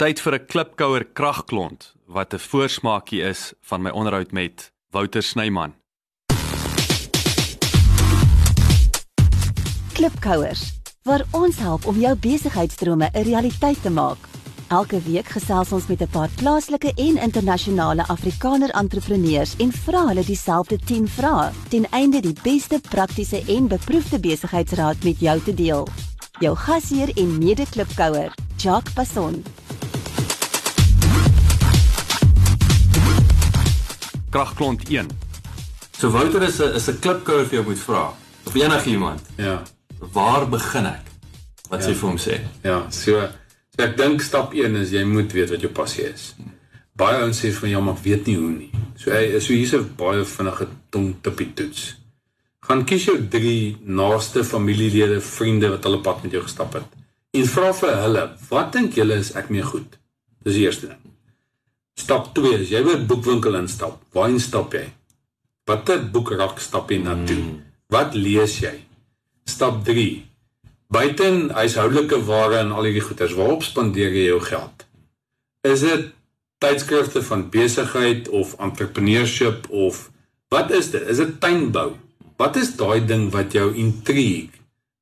Tyd vir 'n klipkouer kragklont wat 'n voorsmaakie is van my onderhoud met Wouter Snyman. Klipkouers, waar ons help om jou besigheidsdrome 'n realiteit te maak. Elke week gesels ons met 'n paar plaaslike en internasionale Afrikaner entrepreneurs en vra hulle dieselfde 10 vrae ten einde die beste praktiese en beproefde besigheidsraad met jou te deel. Jou gasheer en mede-klipkouer, Jacques Passon. Kragklont 1. So Wouter is 'n is 'n klipkouer vir jou moet vra. Of enigiemand. Ja. Waar begin ek? Wat sê vir hom sê? Ja, so, so ek dink stap 1 is jy moet weet wat jou passie is. Baie ouens sê van ja, maar weet nie hoe nie. So hy so hier's 'n baie vinnige tong tippie toets. Gaan kies jou 3 naaste familielede, vriende wat hulle pad met jou gestap het. En vra vir hulle, wat dink julle is ek mee goed? Dis die eerste ding. Stap 2 is jy moet boekwinkel instap. Waarheen stap jy? Watter boekrak stap jy na toe? Mm. Wat lees jy? Stap 3. Buiten huishoudelike ware en al hierdie goederes, waarop spandeer jy jou geld? Is dit tydskrifte van besigheid of entrepreneurship of wat is dit? Is dit tuinbou? Wat is daai ding wat jou intrigue?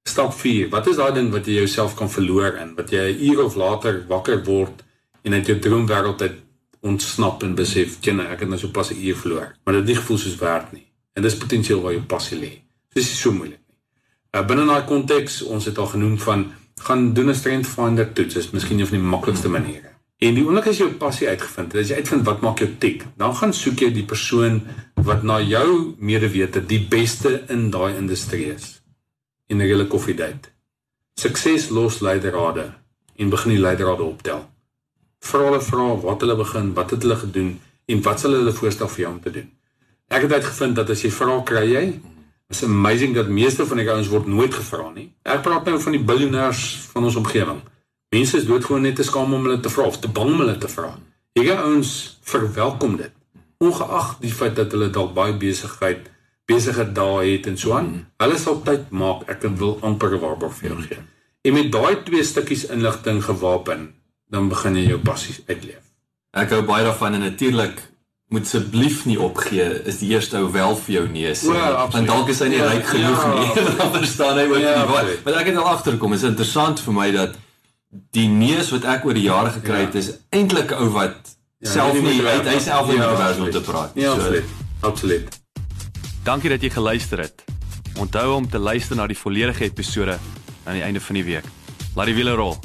Stap 4. Wat is daai ding wat jy jouself kan verloor in? Wat jy 'n uur of later wakker word en uit jou droomwêreld uit ontsnap en besef, "Jenne, ek het nou so pas 'n uur verloor." Maar dit het nie gevoel soos werk nie. En dis potensieel waar jou passie lê. Dis nie so moeilik nie. Uh, binne daai konteks, ons het al genoem van gaan doen 'n strength finder toets. Dis miskien een van die maklikste maniere. En die oomblik as jy jou passie uitgevind het, as jy uitvind wat maak jou tik, dan gaan soek jy die persoon wat na jou medewete die beste in daai industrie is. En 'n hele koffiedייט. Sukses los leiderrade en begin die leiderrade optel. Vra hulle vra wat hulle begin, wat het hulle gedoen en wat sal hulle voorstel vir jou om te doen. Ek het uitgevind dat as jy vra kry jy, is amazing dat meeste van die ouens word nooit gevra nie. Ek praat nou van die biljoenêers van ons omgewing. Mense is doodgewoon net te skaam om hulle te vra of te bang om hulle te vra. Hierdie ouens verwelkom dit. Ongeag die feit dat hulle dalk baie besigheid besige dae het en so aan, hulle sal tyd maak. Ek wil amper waarborg vir jou gee. En met daai twee stukkies inligting gewapen, dan begin jy jou passies uitleef. Ek hou baie daarvan en natuurlik moet asseblief nie opgee is die eerste ou wel vir jou nee sê. Ja, Want dalk is hy nie Ja, ryk genoeg ja. nie. dan verstaan hy ook Ja, nie wat. Maar ek het al agtergekom, is interessant vir my dat die neus wat ek oor die jare gekry het Ja. is eintlik 'n ou wat Ja, self nie nie moet hy self nie Ja, die wêreld om te praat. Ja, absoluut. Absoluut. Dankie dat jy geluister het. Onthou om te luister na die volledige episode aan die einde van die week. Laat die wiele rol.